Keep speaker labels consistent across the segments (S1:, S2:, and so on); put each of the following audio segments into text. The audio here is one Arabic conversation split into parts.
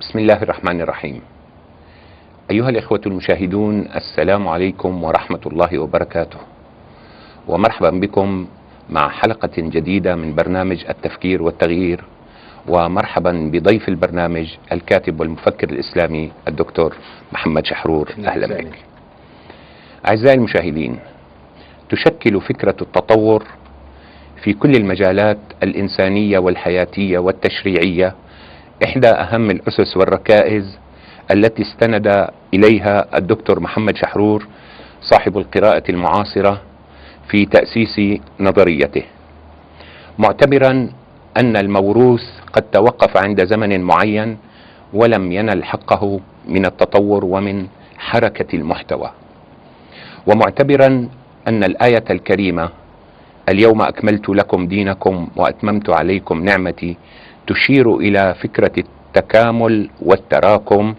S1: بسم الله الرحمن الرحيم. أيها الإخوة المشاهدون السلام عليكم ورحمة الله وبركاته. ومرحبا بكم مع حلقة جديدة من برنامج التفكير والتغيير ومرحبا بضيف البرنامج الكاتب والمفكر الإسلامي الدكتور محمد شحرور. أهلا بك. أعزائي المشاهدين تشكل فكرة التطور في كل المجالات الإنسانية والحياتية والتشريعية إحدى أهم الأسس والركائز التي استند إليها الدكتور محمد شحرور صاحب القراءة المعاصرة في تأسيس نظريته. معتبرا أن الموروث قد توقف عند زمن معين ولم ينل حقه من التطور ومن حركة المحتوى. ومعتبرا أن الآية الكريمة اليوم أكملت لكم دينكم وأتممت عليكم نعمتي تشير إلى فكرة التكامل والتراكم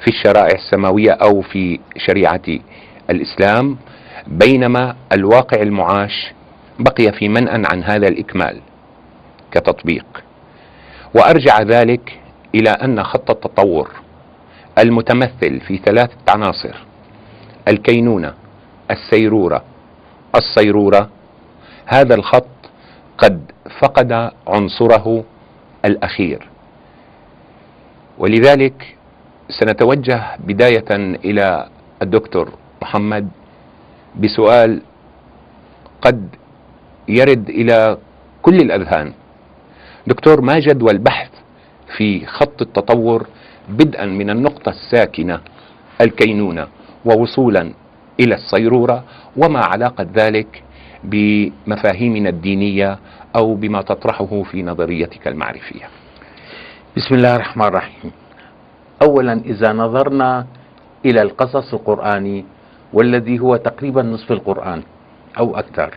S1: في الشرائع السماوية أو في شريعة الإسلام بينما الواقع المعاش بقي في منأى عن هذا الإكمال كتطبيق. وأرجع ذلك إلى أن خط التطور المتمثل في ثلاثة عناصر الكينونة السيرورة الصيرورة. هذا الخط قد فقد عنصره الأخير. ولذلك سنتوجه بداية إلى الدكتور محمد بسؤال قد يرد إلى كل الأذهان. دكتور ما جدوى البحث في خط التطور بدءا من النقطة الساكنة الكينونة ووصولا إلى الصيرورة وما علاقة ذلك بمفاهيمنا الدينية أو بما تطرحه في نظريتك المعرفية.
S2: بسم الله الرحمن الرحيم. اولا إذا نظرنا إلى القصص القرآني والذي هو تقريبا نصف القرآن أو أكثر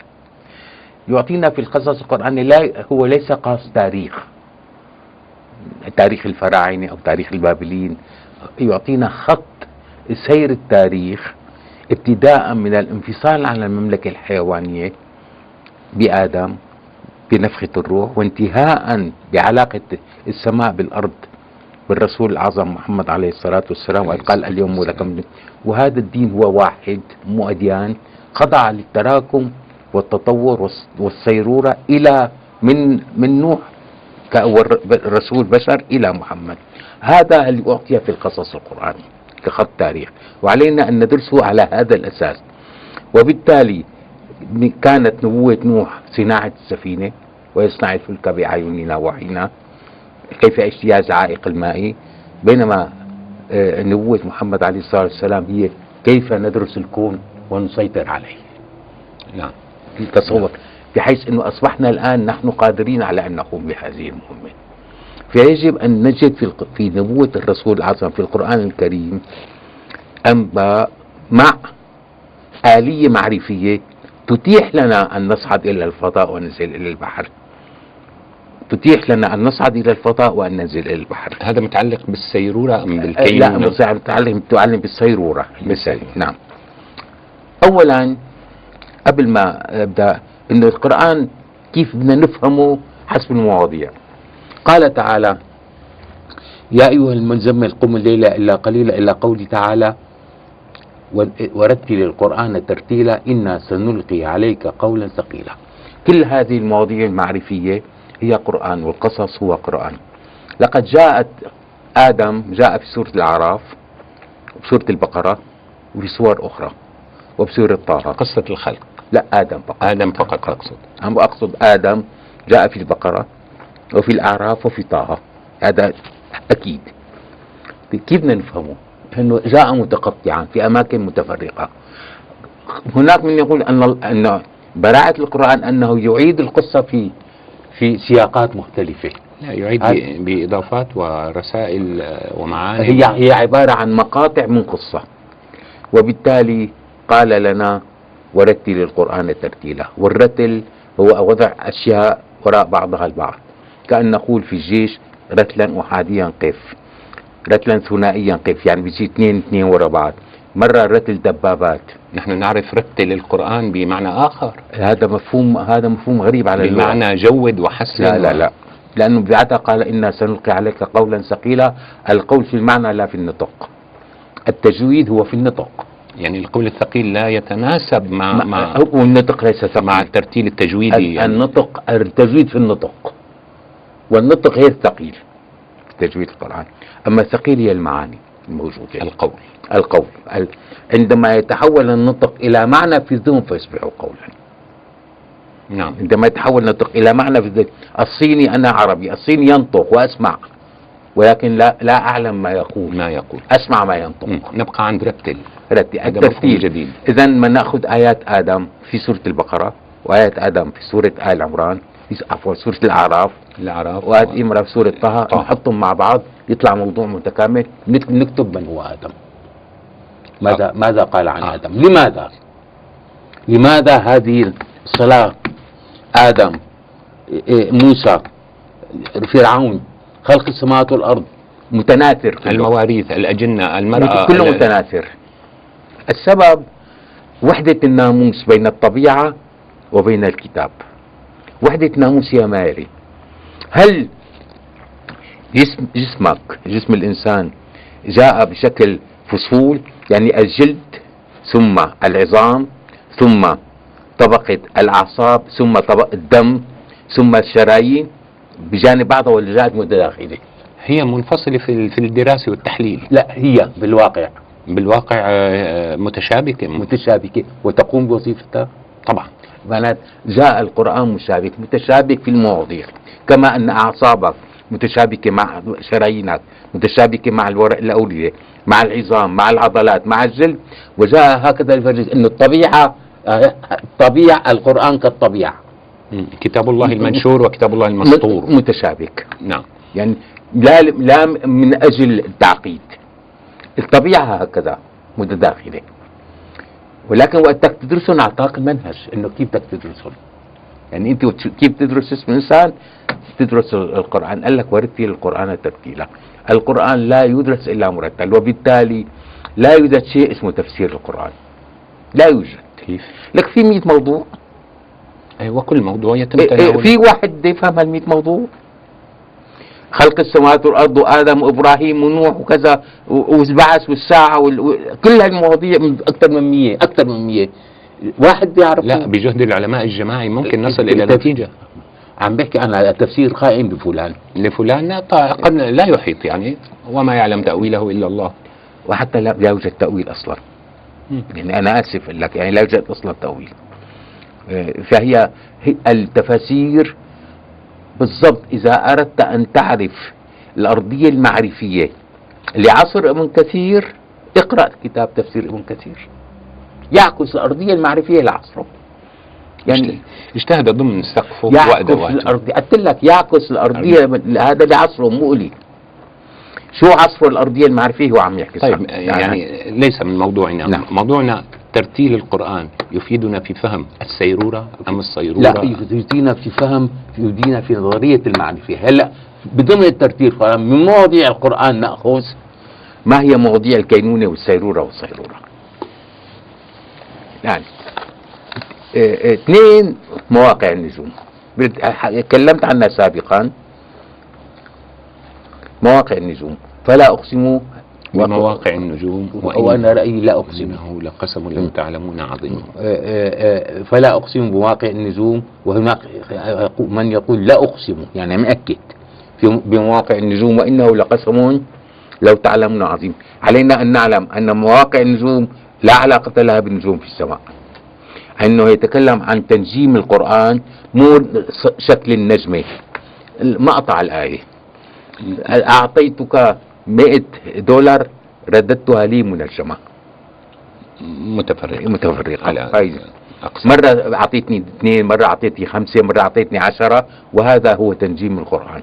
S2: يعطينا في القصص القرآني لا هو ليس قصص تاريخ تاريخ الفراعنة أو تاريخ البابليين يعطينا خط سير التاريخ ابتداء من الانفصال عن المملكة الحيوانية بآدم بنفخة الروح وانتهاء بعلاقة السماء بالأرض بالرسول الأعظم محمد عليه الصلاة والسلام وقد قال اليوم لكم وهذا الدين هو واحد مو أديان خضع للتراكم والتطور والسيرورة إلى من من نوح كرسول بشر إلى محمد. هذا اللي أعطي في القصص القرآني كخط تاريخ. وعلينا أن ندرسه على هذا الأساس. وبالتالي كانت نبوة نوح صناعة السفينة ويصنع الفلك بأعيننا وحينا كيف اجتياز عائق الماء بينما نبوة محمد عليه الصلاة والسلام هي كيف ندرس الكون ونسيطر عليه.
S1: نعم.
S2: تصور بحيث أنه أصبحنا الآن نحن قادرين على أن نقوم بهذه المهمة. فيجب أن نجد في, في نبوة الرسول الأعظم في القرآن الكريم أنباء مع آلية معرفية تتيح لنا أن نصعد إلى الفضاء وننزل إلى البحر. تتيح لنا أن نصعد إلى الفضاء وأن ننزل إلى البحر.
S1: هذا متعلق بالسيرورة أم
S2: لا
S1: بالكينونة؟
S2: متعلم متعلم بالسيرورة.
S1: بالسيرورة.
S2: نعم. أولا قبل ما أبدأ أنه القرآن كيف بدنا نفهمه حسب المواضيع. قال تعالى يا أيها المزمل قم الليل إلا قليلا إلا قوله تعالى ورتل القرآن ترتيلا إنا سنلقي عليك قولا ثقيلا. كل هذه المواضيع المعرفية هي قرآن والقصص هو قرآن. لقد جاءت آدم جاء في سورة الأعراف وبسورة البقرة وفي سور أخرى وبسورة طه
S1: قصة الخلق.
S2: لا آدم فقط.
S1: آدم فقط. أقصد.
S2: أنا أقصد آدم جاء في البقرة وفي الأعراف وفي طه. هذا أكيد. كيف بدنا نفهمه؟ أنه جاء متقطعا في أماكن متفرقة. هناك من يقول أن أن براعة القرآن أنه يعيد القصة في في سياقات مختلفة.
S1: لا يعيد بإضافات ورسائل آه، ومعاني.
S2: هي هي عبارة عن مقاطع من قصة. وبالتالي قال لنا ورتل القرآن ترتيلا. والرتل هو وضع أشياء وراء بعضها البعض. كأن نقول في الجيش رتلا أحاديا قف. رتلا ثنائيا قف يعني بيجي اثنين اثنين ورا بعض؟ مرة رتل دبابات.
S1: نحن نعرف رتل القرآن بمعنى آخر.
S2: هذا مفهوم هذا مفهوم غريب على اللغة.
S1: بمعنى جود وحسن.
S2: لا لا لا. لأنه بعدها قال إنا سنلقي عليك قولا ثقيلا. القول في المعنى لا في النطق. التجويد هو في النطق.
S1: يعني القول الثقيل لا يتناسب مع مع,
S2: هو النطق ليس ثقيل
S1: مع الترتيل التجويدي
S2: ال-
S1: يعني.
S2: النطق التجويد في النطق. والنطق غير ثقيل. تجويد القرآن. أما الثقيل هي المعاني الموجودة
S1: القول
S2: القول. ال- عندما يتحول النطق إلى معنى في الذهن فيصبح قولا
S1: نعم.
S2: عندما يتحول النطق إلى معنى في الذهن الصيني أنا عربي الصيني ينطق وأسمع ولكن لا لا أعلم ما يقول.
S1: ما يقول.
S2: أسمع ما ينطق.
S1: مم. نبقى عند رتل مفهوم
S2: الترتيب.
S1: جديد.
S2: إذا ما نأخذ آيات آدم في سورة البقرة وآيات آدم في سورة آل عمران عفوا سورة الأعراف.
S1: الأعراف.
S2: وآيات إمرأة في سورة طه
S1: طه.
S2: نحطهم مع بعض يطلع موضوع متكامل. نك- نكتب من هو آدم؟ ماذا ماذا قال عن
S1: آه.
S2: آدم؟ لماذا؟ لماذا هذه الصلاة آدم إيه، موسى فرعون خلق السماوات والأرض؟ متناثر.
S1: المواريث الأجنة المرأة
S2: كله متناثر. السبب وحدة الناموس بين الطبيعة وبين الكتاب. وحدة ناموس يا ماري هل جسم جسمك جسم الإنسان جاء بشكل فصول؟ يعني الجلد ثم العظام ثم طبقة الأعصاب ثم طبقة الدم ثم الشرايين بجانب بعضها ولا جاءت متداخلة
S1: هي منفصلة في في الدراسة والتحليل.
S2: لا هي بالواقع.
S1: بالواقع آه، متشابكة.
S2: متشابكة وتقوم بوظيفتها.
S1: طبعا.
S2: معنات جاء القرآن مشابك متشابك في المواضيع. كما أن أعصابك متشابكة مع شرايينك متشابكة مع الورق الأولية مع العظام مع العضلات مع الجلد. وجاء هكذا الفرج أن الطبيعة آه، الطبيعة القرآن كالطبيعة.
S1: كتاب الله المنشور وكتاب الله المسطور.
S2: متشابك.
S1: نعم.
S2: يعني لا لا من أجل التعقيد. الطبيعة هكذا متداخلة. ولكن وقتك تدرسهم أعطاك المنهج إنه كيف بدك تدرسهم؟ يعني وت- كيف تدرس اسم إنسان؟ تدرس القرآن. قال لك ورتل القرآن ترتيلا القرآن لا يدرس إلا مرتل وبالتالي لا يوجد شيء اسمه تفسير القرآن. لا يوجد.
S1: كيف؟
S2: لك في 100 موضوع.
S1: أيوة كل موضوع يتم
S2: إيه إيه
S1: تناوله.
S2: في واحد يفهم هال 100 موضوع؟ خلق السماوات والأرض وآدم وإبراهيم ونوح وكذا والبعث والساعة وال... كل هالمواضيع أكثر من 100 أكثر من 100 واحد بيعرف
S1: لا بجهد العلماء الجماعي ممكن نصل إلى
S2: التف-
S1: نتيجة.
S2: عم بحكي عن تفسير قائم بفلان.
S1: لفلان قد لا يحيط يعني وما يعلم تأويله إلا الله.
S2: وحتى لا يوجد تأويل
S1: أصلا.
S2: يعني أنا آسف لك يعني لا يوجد أصلا تأويل. آه، فهي هي التفاسير بالضبط إذا أردت أن تعرف الأرضية المعرفية لعصر ابن كثير اقرأ كتاب تفسير ابن كثير. يعكس الأرضية المعرفية لعصره. يعني
S1: اجتهد ضمن سقفه
S2: يعكس
S1: وأدواته.
S2: الأرضية. قلت لك يعكس الأرضية من- هذا لعصره مو لي شو عصره الأرضية المعرفية هو عم يحكي
S1: طيب يعني ليس من موضوعنا.
S2: نعم.
S1: موضوعنا ترتيل القرآن يفيدنا في فهم السيرورة أم الصيرورة؟
S2: لا يفيدينا في فهم يفيدينا في نظرية المعرفة. هلا بضمن الترتيب القرآن من مواضيع القرآن نأخذ ما هي مواضيع الكينونة والسيرورة والصيرورة. يعني آه، آه، اثنين مواقع النجوم. تكلمت عنها سابقا. مواقع النجوم. فلا أقسم
S1: بمواقع النجوم
S2: وأنا رأيي لا أقسم.
S1: إنه لقسم لو تعلمون عظيم.
S2: فلا أقسم بواقع النجوم وهناك من يقول لا أقسم يعني مأكد في بمواقع النجوم وإنه لقسم لو تعلمون عظيم. علينا أن نعلم أن مواقع النجوم لا علاقة لها بالنجوم في السماء. أنه يتكلم عن تنجيم القرآن مو شكل النجمة. مقطع الآية. أعطيتك مئة دولار رددتها لي منجمة
S1: متفرق
S2: متفرقة.
S1: على أقسام
S2: مرة أعطيتني اثنين مرة أعطيتني خمسة مرة أعطيتني عشرة وهذا هو تنجيم القرآن.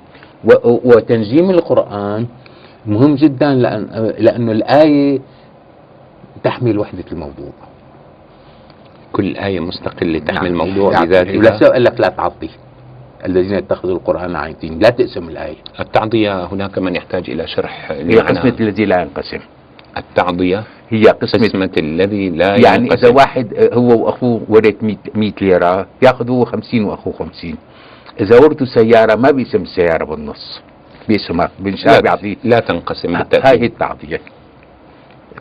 S2: وتنجيم القرآن مهم جدا لأن لأنه الآية تحمل وحدة الموضوع.
S1: كل آية مستقلة تحمل
S2: نعم.
S1: موضوع
S2: يعني
S1: بذاتها.
S2: ولا سوى قال لك لا تعطي. الذين اتخذوا القرآن عايتين لا تقسم الآية.
S1: التعضية هناك من يحتاج إلى شرح
S2: هي قسمة الذي لا ينقسم.
S1: التعضية
S2: هي قسمة
S1: قسمة الذي لا
S2: يعني
S1: ينقسم.
S2: إذا واحد هو وأخوه ورث 100 100 ليرة ياخذ هو 50 وأخوه 50 إذا ورثوا سيارة ما بيسم السياره بالنص. بيسمها بنشاء
S1: لا,
S2: بيعطيه
S1: لا تنقسم.
S2: هاي هي
S1: بالتأكيد
S2: التعطيه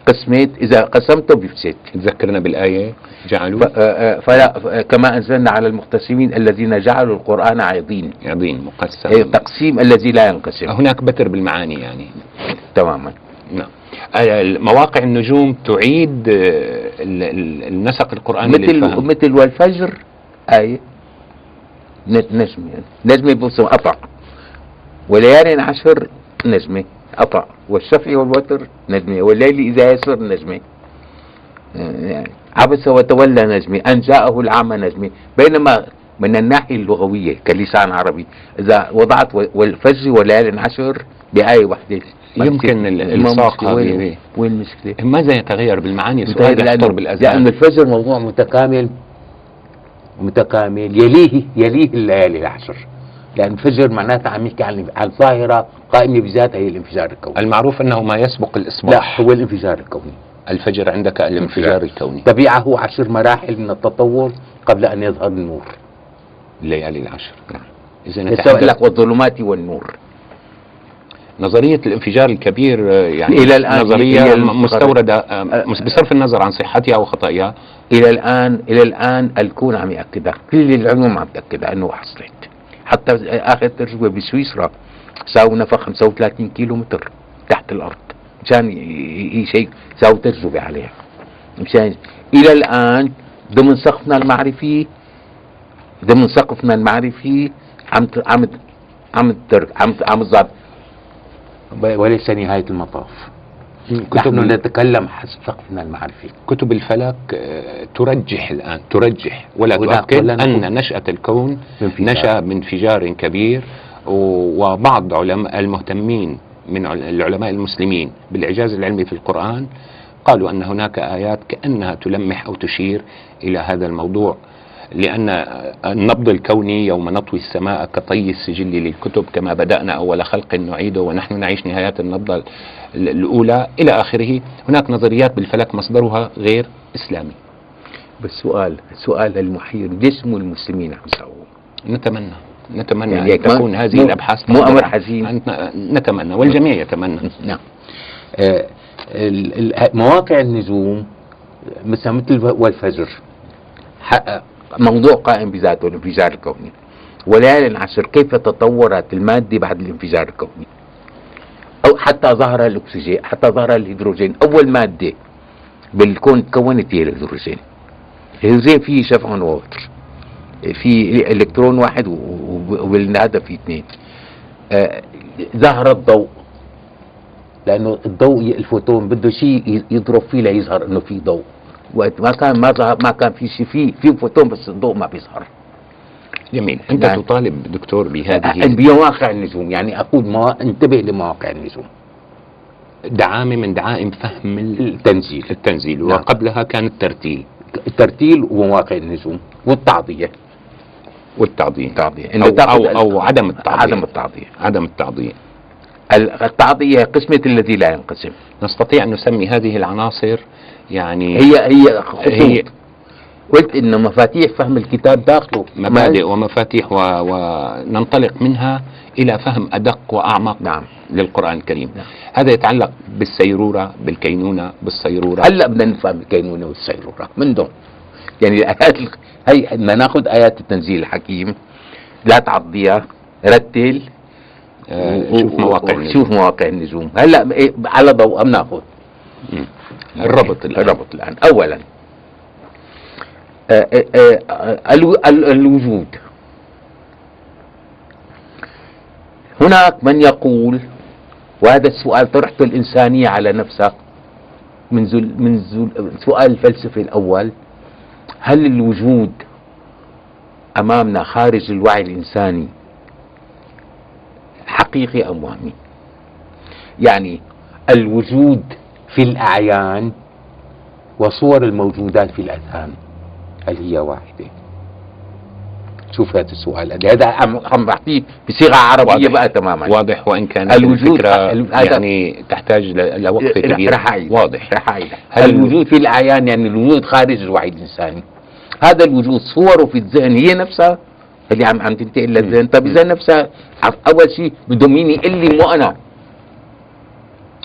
S2: قسمت إذا قسمته بيفسد
S1: تذكرنا بالآية. جعلوا.
S2: آه، آه، فلا آه، كما أنزلنا على المقتسمين الذين جعلوا القرآن عظيم
S1: يعطين مقسم.
S2: هي التقسيم الذي لا ينقسم.
S1: هناك بتر بالمعاني يعني.
S2: تماما.
S1: نعم. مواقع النجوم تعيد ال- ال- النسق القرآني
S2: مثل
S1: للفهم.
S2: مثل والفجر آية نجمة نجمة بص قطع وليال عشر نجمة. قطع والشفع والوتر نجمة. والليل إذا يسر نجمة. آه، يعني عبس وتولى نجمة. أن جاءه العمى نجمة. بينما من الناحية اللغوية كلسان عربي إذا وضعت والفجر وليال عشر بآية واحدة
S1: يمكن ال-
S2: ما
S1: الصاق
S2: المشكلة؟
S1: هذه.
S2: وين, المشكلة؟
S1: ماذا يتغير بالمعاني؟ سؤال يخطر
S2: لأنه, لأن
S1: بالأذهان
S2: الفجر موضوع متكامل. متكامل. يليه يليه الليالي العشر. لأن الفجر معناتها عم يحكي عن عن ظاهرة قائمة بذاتها هي الانفجار الكوني.
S1: المعروف أنه ما يسبق
S2: لا
S1: الإصباح
S2: هو الانفجار الكوني.
S1: الفجر عندك الانفجار الكوني.
S2: طبيعة عشر مراحل من التطور قبل أن يظهر النور.
S1: الليالي العشر.
S2: نعم.
S1: إذا
S2: يسوي
S1: نتحدث
S2: لك والظلمات والنور.
S1: نظرية الانفجار الكبير آه، يعني
S2: إلى الآن
S1: نظرية مستوردة آه،. بصرف النظر عن صحتها وخطئها
S2: إلى الآن إلى الآن الكون عم يأكدها. كل العلوم عم تأكدها أنه حصلت. حتى آخر تجربة بسويسرا ساووا نفق 35 كيلو متر تحت الأرض. مشان شيء ساووا تجربة عليها. مشان إلى الآن ضمن سقفنا المعرفي ضمن سقفنا المعرفي عم عم عم عم عم وليس نهاية المطاف. نحن نتكلم حسب سقفنا المعرفي.
S1: كتب الفلك آه، ترجح الآن ترجح. ولا تؤكد؟ أن نشأة الكون. نشأ بانفجار كبير وبعض علماء المهتمين من عل- العلماء المسلمين بالإعجاز العلمي في القرآن قالوا أن هناك آيات كأنها تلمح أو تشير إلى هذا الموضوع. لأن النبض الكوني يوم نطوي السماء كطي السجل للكتب كما بدأنا أول خلق نعيده ونحن نعيش نهايات النبضة ال- الأولى إلى آخره. هناك نظريات بالفلك مصدرها غير إسلامي.
S2: بس سؤال سؤال المحير ليش مو المسلمين عم يسووا
S1: نتمنى نتمنى
S2: يعني ما-
S1: تكون هذه
S2: مو-
S1: الأبحاث
S2: مو أمر. حزين.
S1: نتمنى والجميع يتمنى.
S2: نعم. آه، مواقع النجوم مثل مثل والفجر حق- موضوع قائم بذاته الانفجار الكوني. وليالي العشر كيف تطورت المادة بعد الانفجار الكوني؟ أو حتى ظهر الأكسجين حتى ظهر الهيدروجين. أول مادة بالكون تكونت هي الهيدروجين. الهيدروجين فيه شفع ووتر. في إلكترون واحد وبالهذا في اثنين. آه، ظهر الضوء. لأنه الضوء الفوتون بده شيء يضرب فيه ليظهر إنه في ضوء. ما كان ما ظهر ما كان في شيء في في فوتون بس الضوء ما بيظهر
S1: جميل. أنت
S2: نعم.
S1: تطالب دكتور بهذه
S2: بمواقع النجوم. يعني أقول موا... انتبه لمواقع النجوم.
S1: دعامة من دعائم فهم ال-
S2: التنزيل.
S1: التنزيل.
S2: نعم.
S1: وقبلها كان الترتيل.
S2: الترتيل ومواقع النجوم والتعضية.
S1: والتعظيم
S2: التعضية.
S1: أو, أو, أو عدم التعظيم
S2: عدم التعضية.
S1: عدم التعظيم
S2: التعضية قسمة الذي لا ينقسم.
S1: نستطيع أن نسمي هذه العناصر يعني
S2: هي هي خطوط.
S1: هي
S2: قلت إن مفاتيح فهم الكتاب داخله.
S1: مبادئ ومفاتيح و... وننطلق منها إلى فهم أدق وأعمق
S2: نعم.
S1: للقرآن الكريم.
S2: نعم.
S1: هذا يتعلق بالسيرورة بالكينونة بالصيرورة
S2: هلا بدنا نفهم الكينونة والسيرورة. من دون؟ يعني الايات هي بدنا ناخذ آيات التنزيل الحكيم. لا تعضيها رتل.
S1: آه، شوف مواقع النجوم.
S2: شوف مواقع النجوم. هلا إيه، على ضوء بناخذ.
S1: الربط الآن.
S2: الربط الآن. اولا آه، آه، آه، الو- ال- الوجود. هناك من يقول وهذا السؤال طرحته الإنسانية على نفسها من زل من زل سؤال الفلسفي الأول. هل الوجود أمامنا خارج الوعي الإنساني حقيقي أم وهمي؟ يعني الوجود في الأعيان وصور الموجودات في الأذهان. هل هي واحدة؟ شوف هذا السؤال. هذا عم عم بعطيه بصيغة عربية
S1: واضح.
S2: بقى تماما.
S1: واضح. وإن كان
S2: الوجود-
S1: الفكرة
S2: ال- هذا-
S1: يعني تحتاج ل- لوقفة
S2: رح-
S1: كبيرة
S2: رح أعيد.
S1: واضح.
S2: رح أعيد.
S1: هل-
S2: الوجود في الأعيان يعني الوجود خارج الوعي الإنساني. هذا الوجود صوره في الذهن هي نفسها. اللي عم عم تنتقل للذهن. طب اذا نفسها أول شيء بده مين يقول لي مو أنا.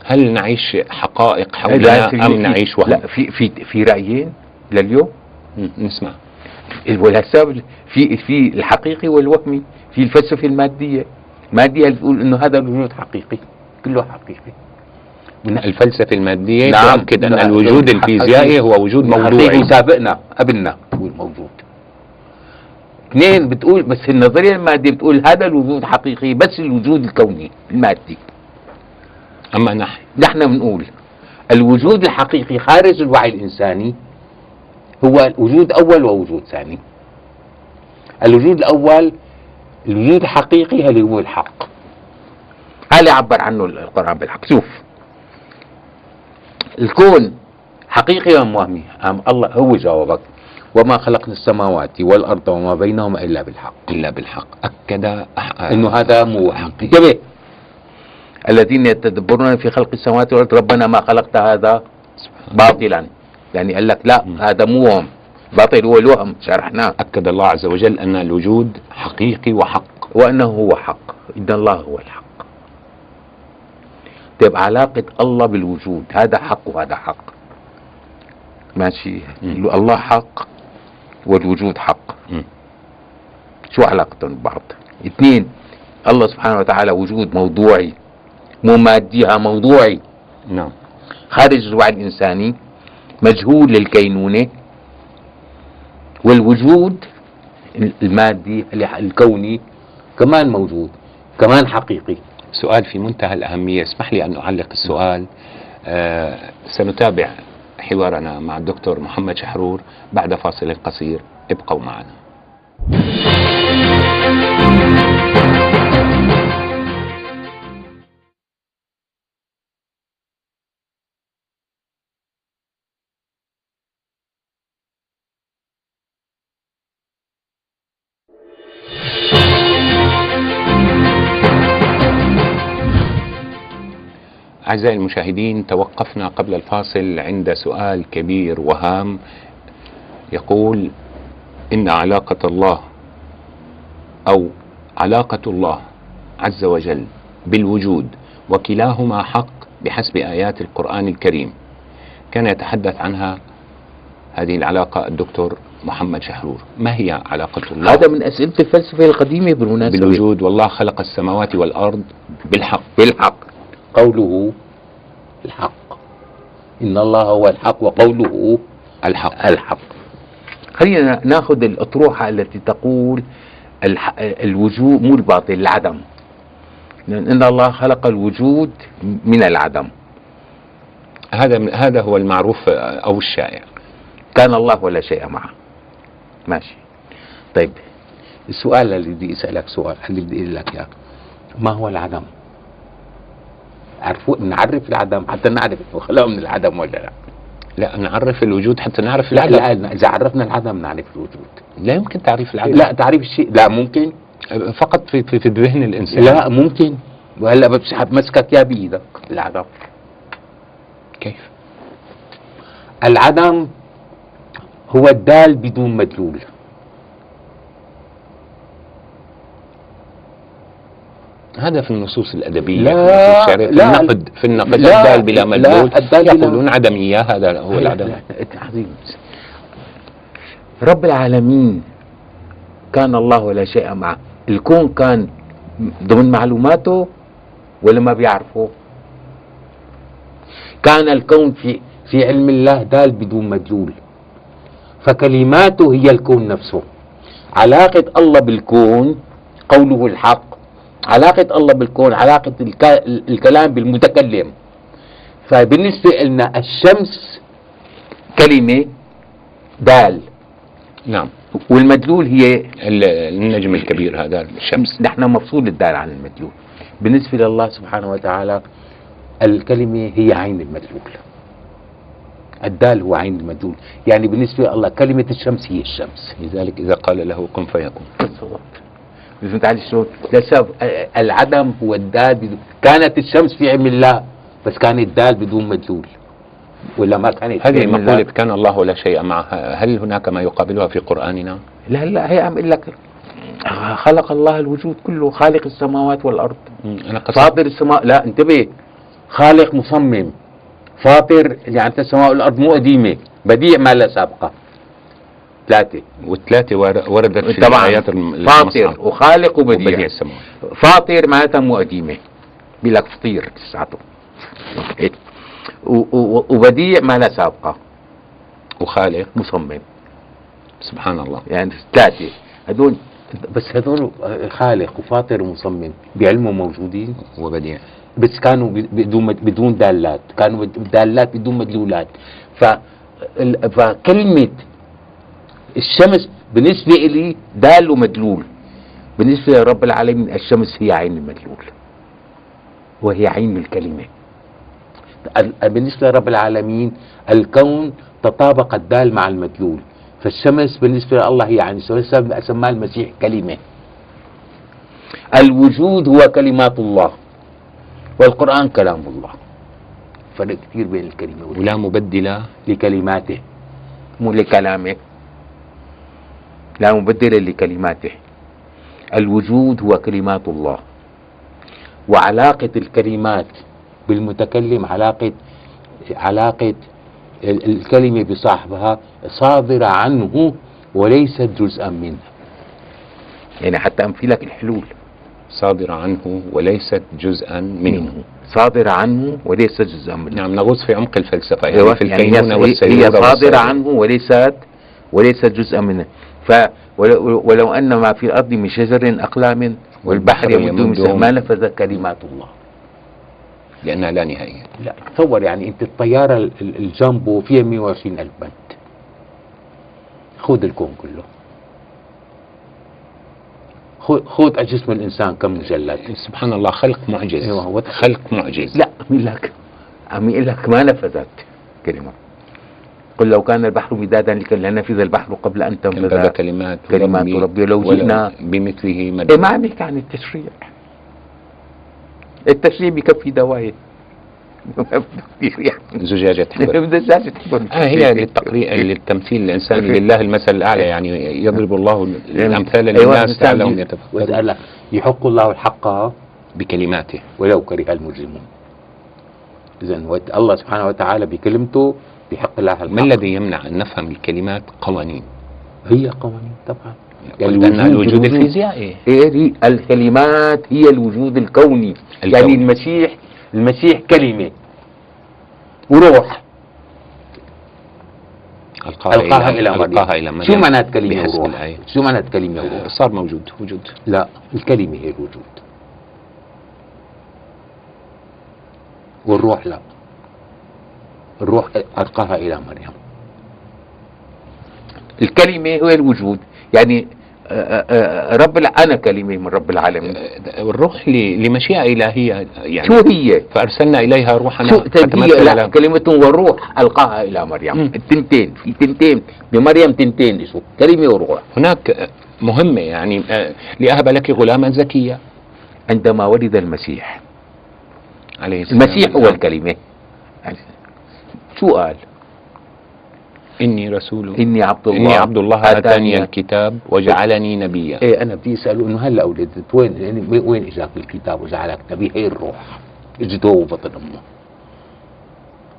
S1: هل نعيش حقائق حولنا
S2: أم
S1: نعيش وهم؟
S2: لا في في في رأيين لليوم؟
S1: نسمع.
S2: والهسه في في الحقيقي والوهمي في الفلسفة المادية. الماديه اللي بتقول إنه هذا الوجود حقيقي كله حقيقي.
S1: الفلسفة المادية
S2: نعم.
S1: تؤكد أن
S2: نعم.
S1: الوجود الفيزيائي هو وجود موضوعي.
S2: حقيقي. سابقنا قبلنا هو الموجود. اثنين بتقول بس النظرية المادية بتقول هذا الوجود حقيقي بس الوجود الكوني المادي.
S1: أما نحن
S2: نحن بنقول الوجود الحقيقي خارج الوعي الإنساني هو وجود أول ووجود ثاني. الوجود الأول الوجود الحقيقي اللي هو الحق. هذا عبر عنه القرآن بالحق. شوف الكون حقيقي أم وهمي؟ أم الله هو جاوبك. وما خلقنا السماوات والأرض وما بينهما إلا بالحق.
S1: إلا بالحق. أكد
S2: إنه هذا مو انتبه الذين يتدبرون في خلق السماوات والأرض ربنا ما خلقت هذا باطلا. يعني قال لك لا. هذا مو وهم. باطل هو الوهم شرحناه.
S1: أكد الله عز وجل أن الوجود حقيقي وحق.
S2: وأنه هو حق. إن الله هو الحق. طيب علاقة الله بالوجود هذا حق وهذا حق. ماشي. الله حق والوجود حق. شو علاقتهم ببعض؟ اثنين الله سبحانه وتعالى وجود موضوعي. مو مادي موضوعي.
S1: نعم.
S2: خارج الوعي الإنساني مجهول للكينونة والوجود المادي الكوني كمان موجود كمان حقيقي.
S1: سؤال في منتهى الأهمية اسمح لي أن أعلق السؤال. آه سنتابع حوارنا مع الدكتور محمد شحرور بعد فاصل قصير. ابقوا معنا. أعزائي المشاهدين توقفنا قبل الفاصل عند سؤال كبير وهام. يقول إن علاقة الله أو علاقة الله عز وجل بالوجود وكلاهما حق بحسب آيات القرآن الكريم. كان يتحدث عنها هذه العلاقة الدكتور محمد شحرور. ما هي علاقة الله؟
S2: هذا من أسئلة الفلسفة القديمة بالمناسبة.
S1: بالوجود والله خلق السماوات والأرض بالحق.
S2: بالحق. قوله الحق. إن الله هو الحق وقوله
S1: الحق.
S2: الحق. خلينا ناخذ الأطروحة التي تقول. الوجود مو الباطل العدم. لأن إن الله خلق الوجود من العدم.
S1: هذا هذا هو المعروف أو الشائع.
S2: كان الله ولا شيء معه. ماشي. طيب. السؤال اللي بدي اسالك سؤال اللي بدي أقول لك اياه ما هو العدم؟ عرفوا نعرف العدم حتى نعرف هو خلقه من العدم ولا لا.
S1: لا نعرف الوجود حتى نعرف
S2: لا. لا إذا عرفنا العدم نعرف الوجود.
S1: لا يمكن تعريف العدم.
S2: لا تعريف الشيء. لا ممكن.
S1: فقط في في, في ذهن الإنسان.
S2: لا ممكن. وهلا بسحب مسكك يا بإيدك. العدم.
S1: كيف؟
S2: العدم هو الدال بدون مدلول.
S1: هذا في النصوص الأدبية
S2: لا،
S1: في الشعريه في. النقد في النقد
S2: لا،
S1: الدال بلا
S2: لا،
S1: مدلول يقولون عدمية هذا هو العدم.
S2: لا، لا، عظيم رب العالمين كان الله ولا شيء معه. الكون كان ضمن معلوماته ولا ما بيعرفه. كان الكون في في علم الله دال بدون مدلول. فكلماته هي الكون نفسه. علاقة الله بالكون قوله الحق علاقة الله بالكون علاقة الك- الكلام بالمتكلم. فبالنسبة لنا الشمس كلمة دال.
S1: نعم.
S2: والمدلول هي
S1: ال- النجم الكبير هذا الشمس.
S2: نحن مفصول الدال عن المدلول. بالنسبة لله سبحانه وتعالى الكلمة هي عين المدلول. الدال هو عين المدلول. يعني بالنسبة لله كلمة الشمس هي الشمس.
S1: لذلك إذا قال له كن فيكون
S2: بالضبط فهمت علي شلون؟ لسبب العدم هو الدال كانت الشمس في علم الله بس كانت الدال بدون مدلول ولا ما كانت
S1: هذه مقولة؟ كان الله ولا شيء معها هل هناك ما يقابلها في قرآننا
S2: لا لا هي عم أقول لك خلق الله الوجود كله خالق السماوات.
S1: أنا قصدت
S2: فاطر السماء لا انتبه خالق مصمم فاطر يعني السماء والأرض مو قديمة بديع ما لا سابقة ثلاثة
S1: والثلاثة ور- وردت في
S2: طبعا. فاطر. وخالق
S1: وبديع
S2: وبديع.
S1: السماوات.
S2: فاطر معناتها مو قديمة. بلك فطير لساته و- و- وبديع ما لا سابقة.
S1: وخالق.
S2: مصمم.
S1: سبحان الله.
S2: يعني ثلاثة. هدول بس هدول خالق وفاطر ومصمم بعلمه موجودين؟
S1: وبديع.
S2: بس كانوا ب- بدون بدون دالات. كانوا دالات بدون مدلولات. ف ال- فكلمة الشمس بالنسبة لي دال ومدلول. بالنسبة لرب العالمين الشمس هي عين المدلول. وهي عين الكلمة. ال- بالنسبة لرب العالمين الكون تطابق الدال مع المدلول. فالشمس بالنسبة لله هي عين الشمس سماه المسيح كلمة. الوجود هو كلمات الله. والقرآن كلام الله. فرق كثير بين الكلمة
S1: ولا مبدله
S2: لكلماته. مو لكلامه. لا مبدل لكلماته. الوجود هو كلمات الله. وعلاقة الكلمات بالمتكلم علاقة علاقة ال- الكلمة بصاحبها صادرة عنه وليست جزءا منه. يعني حتى أمثلة الحلول.
S1: صادرة عنه وليست جزءا منه.
S2: صادرة عنه وليست جزءا منه.
S1: نعم نغوص في عمق الفلسفة يعني
S2: أيوة،
S1: في
S2: يعني هي- صادرة عنه وليست وليست جزءا منه. ف ولو أن ما في الأرض من شجر أقلام والبحر يمد من. ما نفذت كلمات الله.
S1: لأنها لا نهاية.
S2: لا. تصور يعني أنت الطيارة ال- ال- الجامبو فيها 120 ألف بند خذ الكون كله. خذ جسم الإنسان كم مجلد.
S1: سبحان الله خلق معجز.
S2: أيوة، هو-
S1: خلق معجز.
S2: لا. عم لك عم يقول لك ما نفذت كلمة. قل لو كان البحر مدادا لك- لنفذ البحر قبل أن
S1: تنفذ كلمات
S2: كلمات ربي لو جئنا.
S1: بمثله مد
S2: إيه ما عم يحكي عن التشريع. التشريع بكفي دوايه يعني
S1: زجاجة حبر
S2: زجاجة حبر.
S1: آه هي للتقريع للتمثيل الإنساني لله المثل الأعلى يعني يضرب الله الأمثال
S2: أيوة،
S1: للناس
S2: الإنسان
S1: لعلهم يتفكرون.
S2: يحق الله الحق
S1: بكلماته.
S2: ولو كره المجرمون. إذا الله سبحانه وتعالى بكلمته بحق الله. الحق
S1: ما الذي يمنع أن نفهم الكلمات قوانين؟
S2: هي قوانين طبعا.
S1: قلت أن الوجود. الفيزيائي
S2: هي دي الكلمات هي الوجود الكوني.
S1: الكون.
S2: يعني المسيح المسيح كلمة. وروح.
S1: ألقاها,
S2: ألقاها إلى مريم
S1: ألقاها إلى مريم
S2: شو معنات كلمة وروح؟
S1: الآية
S2: شو معنات كلمة وروح؟
S1: صار موجود. وجود.
S2: لا الكلمة هي الوجود. والروح لا. الروح ألقاها إلى مريم. الكلمة هو الوجود. يعني آه، آه، آه، رب الع... أنا كلمة من رب العالمين.
S1: والروح ل- لمشيئة إلهية يعني.
S2: شو هي؟
S1: فأرسلنا إليها روحنا
S2: شو لا. كلمة والروح ألقاها إلى مريم. التنتين في تنتين. بمريم تنتين اسمه كلمة وروح.
S1: هناك مهمة يعني لأهب لك غلاما زكيا
S2: عندما ولد المسيح.
S1: عليه السلام.
S2: المسيح هو الكلمة. شو قال؟
S1: إني رسول
S2: إني عبد الله.
S1: إني عبد الله آتاني الكتاب وجعلني نبيا.
S2: إيه أنا بدي أسأله إنه هلأ ولدت وين يعني وين إجاك الكتاب وجعلك نبي؟ هي الروح اجته بطن أمه.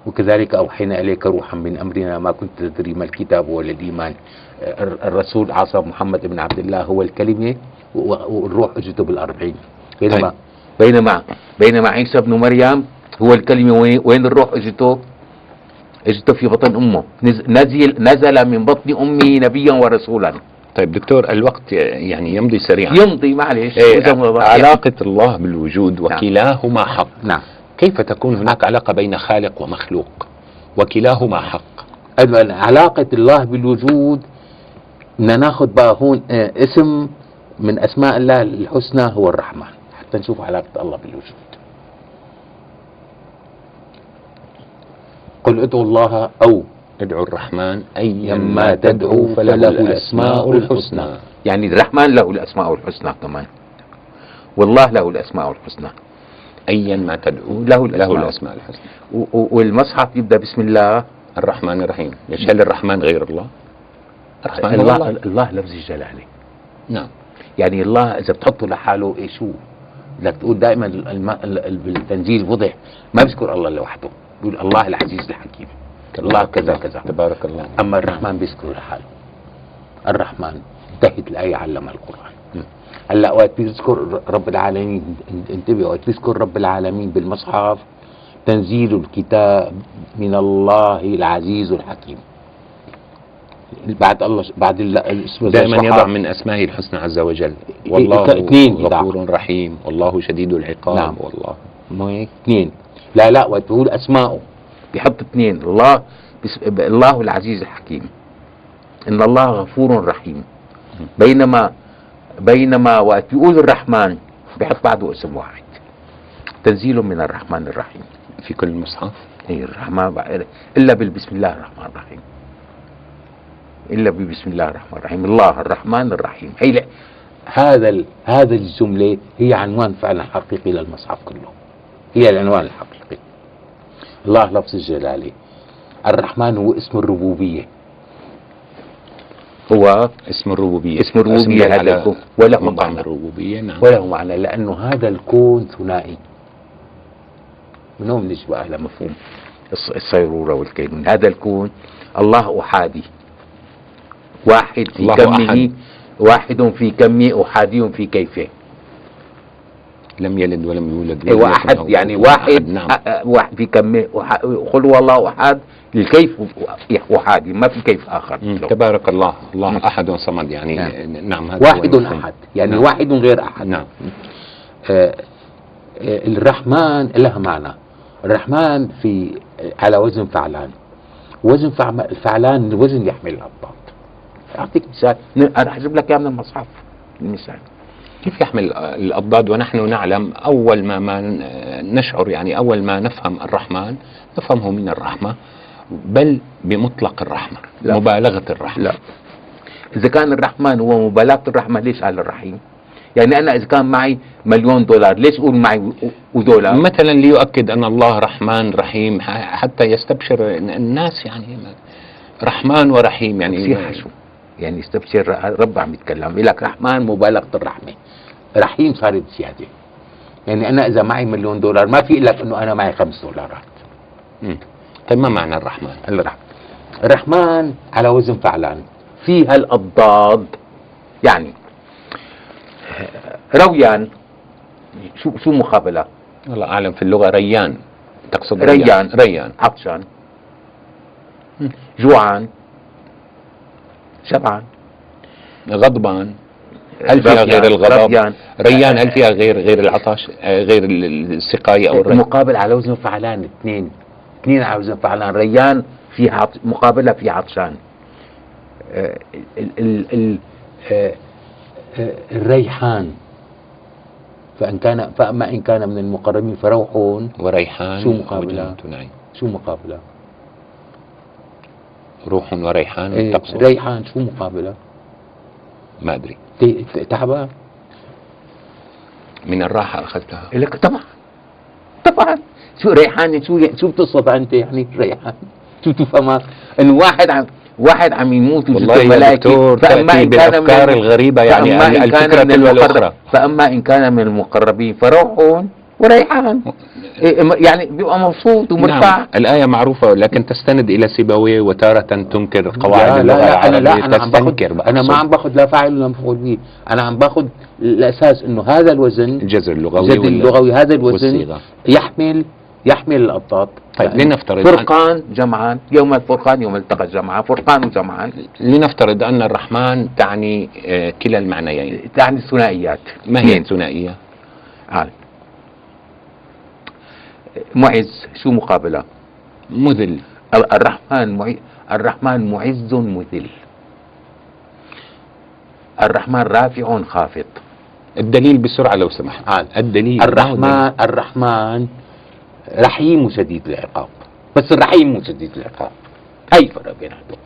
S2: وكذلك أوحينا إليك روحا من أمرنا ما كنت تدري ما الكتاب ولا الإيمان. الر- الرسول عصى محمد بن عبد الله هو الكلمة و- والروح اجته بالأربعين. بينما
S1: طيب.
S2: بينما بينما عيسى ابن مريم هو الكلمة وين, وين الروح اجته؟ اجته في بطن أمه. نز- نزل نزل من بطن امه نبيا ورسولا.
S1: طيب دكتور الوقت يعني يمضي سريعا.
S2: يمضي معلش ما-
S1: علاقة الله بالوجود وكلاهما حق.
S2: نعم.
S1: كيف تكون هناك علاقة بين خالق ومخلوق؟ وكلاهما حق.
S2: علاقة الله بالوجود بدنا ناخذ بقى هون آه، اسم من أسماء الله الحسنى هو الرحمن. حتى نشوف علاقة الله بالوجود. قل ادعوا الله أو
S1: ادعوا الرحمن أيما
S2: يما تدعو فله الأسماء الحسنى. يعني الرحمن له الأسماء الحسنى كمان. والله له الأسماء الحسنى.
S1: أيا ما تدعو
S2: له الأسماء.
S1: له الأسماء. الحسنى.
S2: والمصحف يبدأ بسم الله.
S1: الرحمن الرحيم. ليش هل الرحمن غير الله؟ الرحمن هو
S2: الله
S1: الله
S2: الله لفظ الجلالة.
S1: نعم.
S2: يعني الله إذا بتحطه لحاله إيه شو بدك تقول دائما بالتنزيل وضح ما بيذكر الله لوحده. بيقول الله العزيز الحكيم. الله كذا كذا.
S1: تبارك الله.
S2: أما الرحمن بيذكر لحاله الرحمن انتهت الايه علم
S1: القرآن.
S2: هلا وقت بيذكر رب العالمين انتبه وقت بيذكر رب العالمين بالمصحف تنزيل الكتاب من الله العزيز الحكيم. بعد الله بعد ال- الاسم
S1: دائما. يضع من أسمائه الحسنى عز وجل. والله
S2: اثنين يضع.
S1: غفور رحيم. والله شديد العقاب.
S2: نعم.
S1: والله؟
S2: اثنين. لا لا وقت بيقول اسماءه بيحط اثنين الله بس الله العزيز الحكيم. إن الله غفور رحيم. بينما بينما وقت بيقول الرحمن بيحط بعده اسم واحد. تنزيل من الرحمن الرحيم.
S1: في كل المصحف؟
S2: اي الرحمن إلا بالبسم الله الرحمن الرحيم. إلا ببسم الله الرحمن الرحيم. الله الرحمن الرحيم. هي لا- هذا. هذا الجملة هي عنوان فعلا حقيقي للمصحف كله. هي العنوان الحقيقي. الله لفظ الجلالة. الرحمن هو اسم الربوبية. هو
S1: اسم الربوبية.
S2: اسم الربوبية هذا الكون. وله معنى.
S1: الربوبية نعم.
S2: وله معنى لأنه هذا الكون ثنائي. من هون نجي بقى لمفهوم الص- الصيرورة والكينون هذا الكون الله أحادي. واحد في كمه. واحد في كمه أحادي في كيفه.
S1: لم يلد ولم يولد ولم
S2: أحد
S1: له
S2: يعني واحد
S1: أحد، نعم
S2: أ- أ- واحد في أح- قل هو الله أحد الكيف أحادي ما في كيف. له.
S1: تبارك الله الله
S2: مم.
S1: أحد صمد يعني
S2: نعم.
S1: نعم هذا
S2: واحد. أحد يعني
S1: نعم.
S2: واحد غير أحد
S1: نعم
S2: آه، آه، الرحمن لها معنى الرحمن في على وزن فعلان وزن فعلان وزن يحمل الأبطال أعطيك مثال أنا حجيب لك إياه من المصحف المثال
S1: كيف يحمل الأضداد ونحن نعلم أول ما ما نشعر يعني أول ما نفهم الرحمن نفهمه من الرحمة بل بمطلق الرحمة
S2: لا.
S1: مبالغة الرحمة
S2: لا إذا كان الرحمن هو مبالغة الرحمة ليش قال الرحيم؟ يعني أنا إذا كان معي مليون دولار ليش أقول معي ودولار؟
S1: مثلا ليؤكد أن الله رحمن رحيم حتى يستبشر الناس يعني رحمن ورحيم يعني
S2: حشو يعني استبشر رب عم يتكلم. يقول لك رحمن مبالغة الرحمة رحيم صارت زيادة. يعني أنا إذا معي مليون دولار ما في لك إنه أنا معي خمس دولارات.
S1: مم. طيب ما معنى الرحمن؟
S2: الرحمن الرحمن على وزن فعلان. فيها الأضداد يعني رويان. شو شو مقابلة؟
S1: والله أعلم في اللغة ريان. تقصد
S2: ريان.
S1: ريان.
S2: عطشان.
S1: مم.
S2: جوعان شبعان
S1: غضبان هل فيها غير الغضب؟
S2: ربيان.
S1: ريان هل فيها غير غير العطش آه، غير ال- ال- السقاية أو الري؟
S2: مقابل على وزن فعلان اثنين. اثنين على وزن فعلان. ريان في عط... مقابلة في عطشان. آه، ال... ال... ال... آه، آه، الريحان. فإن كان فأما إن كان من المقربين فروح
S1: وريحان
S2: شو
S1: نعيم
S2: شو مقابلة؟
S1: روح وريحان
S2: إيه
S1: تقصد؟
S2: ريحان شو مقابلة؟
S1: ما
S2: ت- تعبان
S1: من الراحة أخذتها.
S2: لك طبعا. طبعا. شو ريحان؟ شو شو بتصف أنت يعني؟ ريحان. شو تفهمها انه واحد عم واحد عم يموت
S1: والله يا دكتور
S2: فأما إن كان من
S1: بالأفكار
S2: الم-
S1: الغريبة يعني
S2: فأما إن
S1: الفكرة
S2: كان من
S1: تلو الأخرى
S2: فأما إن كان من المقربين فروح وريحان. إيه، يعني بيبقى مبسوط ومرتاح
S1: نعم الآية معروفة لكن تستند إلى سيبويه وتارة تنكر قواعد
S2: لا
S1: اللغة
S2: لا, لا لا
S1: العربية
S2: عم باخذ
S1: تستنكر بقى
S2: أنا ما عم باخذ لا فاعل ولا مفعول به أنا عم باخذ الأساس إنه هذا الوزن
S1: الجذر اللغوي وال-
S2: اللغوي هذا الوزن
S1: والصيغة
S2: يحمل يحمل الأضداد
S1: طيب
S2: يعني
S1: لنفترض
S2: فرقان جمعان يوم الفرقان يوم التقى الجمعان فرقان وجمعان
S1: لنفترض أن الرحمن تعني آه، كلا المعنيين
S2: تعني الثنائيات
S1: ما هي. الثنائية؟
S2: آه. معز شو مقابلة؟
S1: مذل.
S2: ال- الرحمن معي الرحمن معز مذل. الرحمن رافع خافض
S1: الدليل بسرعة لو سمحت.
S2: آه.
S1: الدليل
S2: الرحمن الرحمن رحيم شديد العقاب. بس الرحيم مو شديد العقاب. أي فرق بيناتهم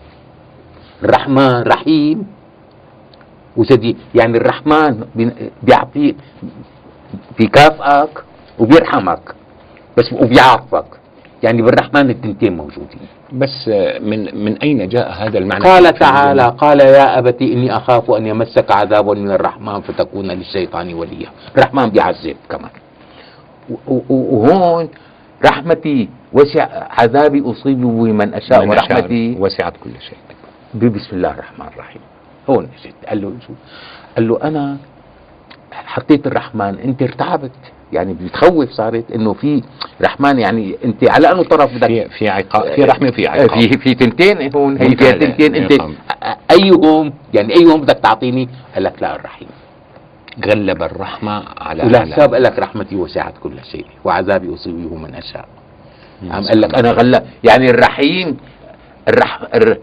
S2: الرحمن رحيم وشديد. يعني الرحمن بيعطيك بيكافئك وبيرحمك. بس وبيعاقبك يعني بالرحمن التنتين موجودين.
S1: بس آه، من من أين جاء هذا المعنى؟
S2: قال تعالى؟ قال يا أبت إني أخاف أن يمسك عذاب من الرحمن فتكون للشيطان وليا. الرحمن بيعذب كمان. وهون رحمتي وسع عذابي أصيب بمن أشاء
S1: من
S2: ورحمتي.
S1: وسعت كل شيء.
S2: بسم الله الرحمن الرحيم. هون قال له شو؟ قال له أنا حطيت الرحمن انت ارتعبت يعني بتخوف صارت انه في رحمن يعني انت على انه طرف بدك
S1: في في عقاب في رحمة وفي عقاب.
S2: في في تنتين هون هي فيها تنتين انت. ايهم يعني ايهم بدك تعطيني؟ قال لك لا الرحيم.
S1: غلب الرحمة على
S2: ولا حساب قال لك رحمتي وسعت كل شيء وعذابي أصيبه من
S1: أشاء.
S2: عم قال لك أنا غلا يعني الرحيم الرح الر-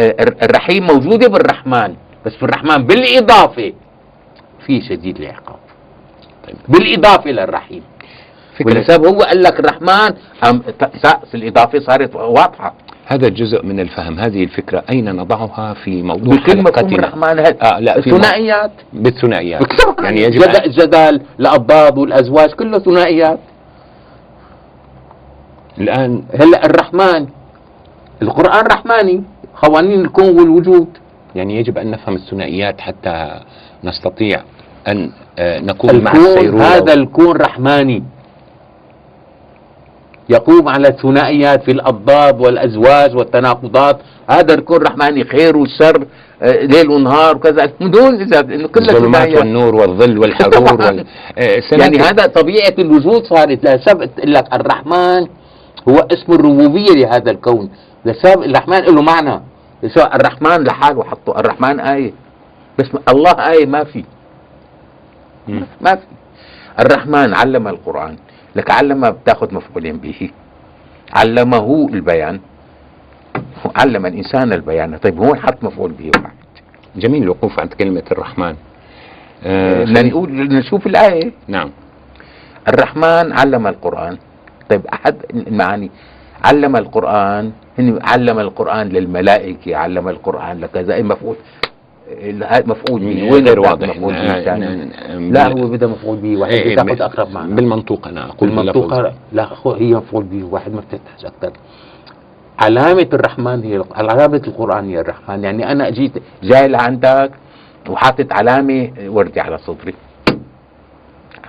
S2: الر- الرحيم موجودة بالرحمن بس في الرحمن بالإضافة في شديد العقاب.
S1: طيب.
S2: بالإضافة للرحيم
S1: فكرة.
S2: ولسبب هو قال لك الرحمن الإضافة صارت واضحة.
S1: هذا جزء من الفهم. هذه الفكرة أين نضعها في موضوع حلقتنا؟
S2: الرحمن
S1: آه لا في
S2: الثنائيات
S1: بالثنائيات. يعني يجب
S2: جد-
S1: أن
S2: الجدل الأضداد والأزواج كله ثنائيات.
S1: الآن
S2: هلا الرحمن القرآن رحماني قوانين الكون والوجود.
S1: يعني يجب أن نفهم الثنائيات حتى نستطيع أن آه، نكون مع السيرورة
S2: هذا الكون رحماني. يقوم على الثنائيات في الأضداد والأزواج والتناقضات. هذا الكون رحماني خير والشر آه، ليل ونهار وكذا. من دون إذا إنه كلها
S1: الظلمات والنور والظل والحرور وال... آه،
S2: يعني هذا طبيعة الوجود صارت لسبب لك الرحمن. هو اسم الربوبية لهذا الكون. لسبب الرحمن له معنى. الرحمن لحاله حطه. الرحمن آية. بس الله آية ما في. ما في. الرحمن علم القرآن. لك علم بتاخذ مفعولين به. علمه البيان. علم الإنسان البيان. طيب هو حط مفعول به واحد
S1: جميل الوقوف عند كلمة الرحمن. آه،
S2: بدنا نقول نشوف الآية.
S1: نعم.
S2: الرحمن علم القرآن. طيب أحد المعاني علم القرآن. علم القرآن للملائكة. علم القرآن لكذا. إيه مفعول. مفعول به وين
S1: غير
S2: بدك
S1: واضح
S2: مفعول به؟ لا هو بده مفعول به واحد
S1: إيه،
S2: أقرب معنى
S1: بالمنطوق أنا أقول
S2: بالمنطوق. لا هي مفعول به واحد ما بتحتاج أكثر علامة الرحمن هي علامة القرآن هي الرحمن. يعني أنا أجيت جاي لعندك وحاطط علامة وردي على صدري.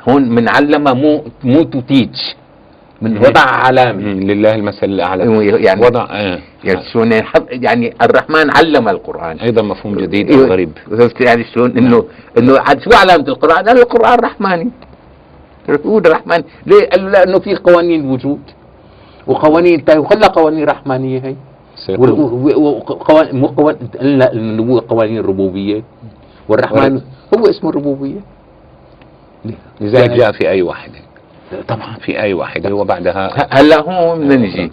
S2: هون من علم مو مو to teach. من. وضع علامة
S1: لله المثل الأعلى.
S2: يعني
S1: وضع آه.
S2: يعني شلون يعني يعني الرحمن علم القرآن.
S1: أيضا مفهوم جديد
S2: إيه،
S1: وغريب
S2: عرفت يعني شلون انه إنه عاد شو علامة القرآن؟ قال القرآن رحماني. هو الرحمن ليه؟ قال له لأنه في قوانين الوجود وقوانين طيب خلى قوانين رحمانية هي. وقوانين قوانين الربوبية والرحمن هو اسمه الربوبية.
S1: لذلك جاء في أي واحد
S2: طبعا.
S1: في أي واحد وبعدها
S2: هلا هون بدنا نجي؟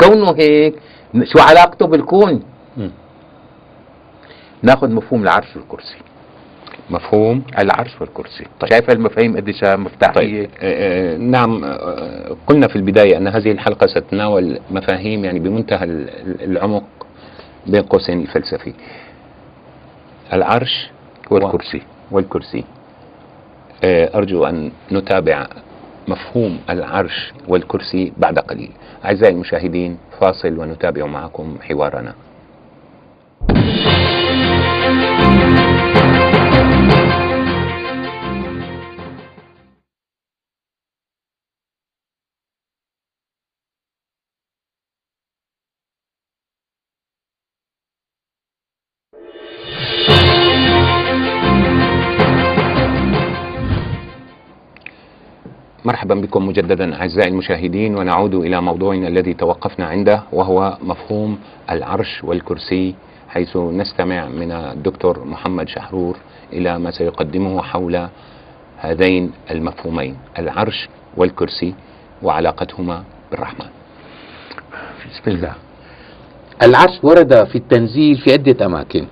S2: كونه هيك شو علاقته بالكون؟ ناخذ مفهوم العرش والكرسي.
S1: مفهوم؟
S2: العرش والكرسي. طيب. شايف المفاهيم قديش مفتاحية؟
S1: طيب. آه، آه، نعم آه، قلنا في البداية أن هذه الحلقة ستتناول مفاهيم يعني بمنتهى ال- ال- العمق بين قوسين الفلسفي. العرش
S2: والكرسي.
S1: والكرسي. أرجو أن نتابع مفهوم العرش والكرسي بعد قليل. أعزائي المشاهدين فاصل ونتابع معكم حوارنا. مرحبا بكم مجددا أعزائي المشاهدين ونعود إلى موضوعنا الذي توقفنا عنده وهو مفهوم العرش والكرسي حيث نستمع من الدكتور محمد شحرور إلى ما سيقدمه حول هذين المفهومين العرش والكرسي وعلاقتهما بالرحمن.
S2: بسم الله العرش ورد في التنزيل في عدة أماكن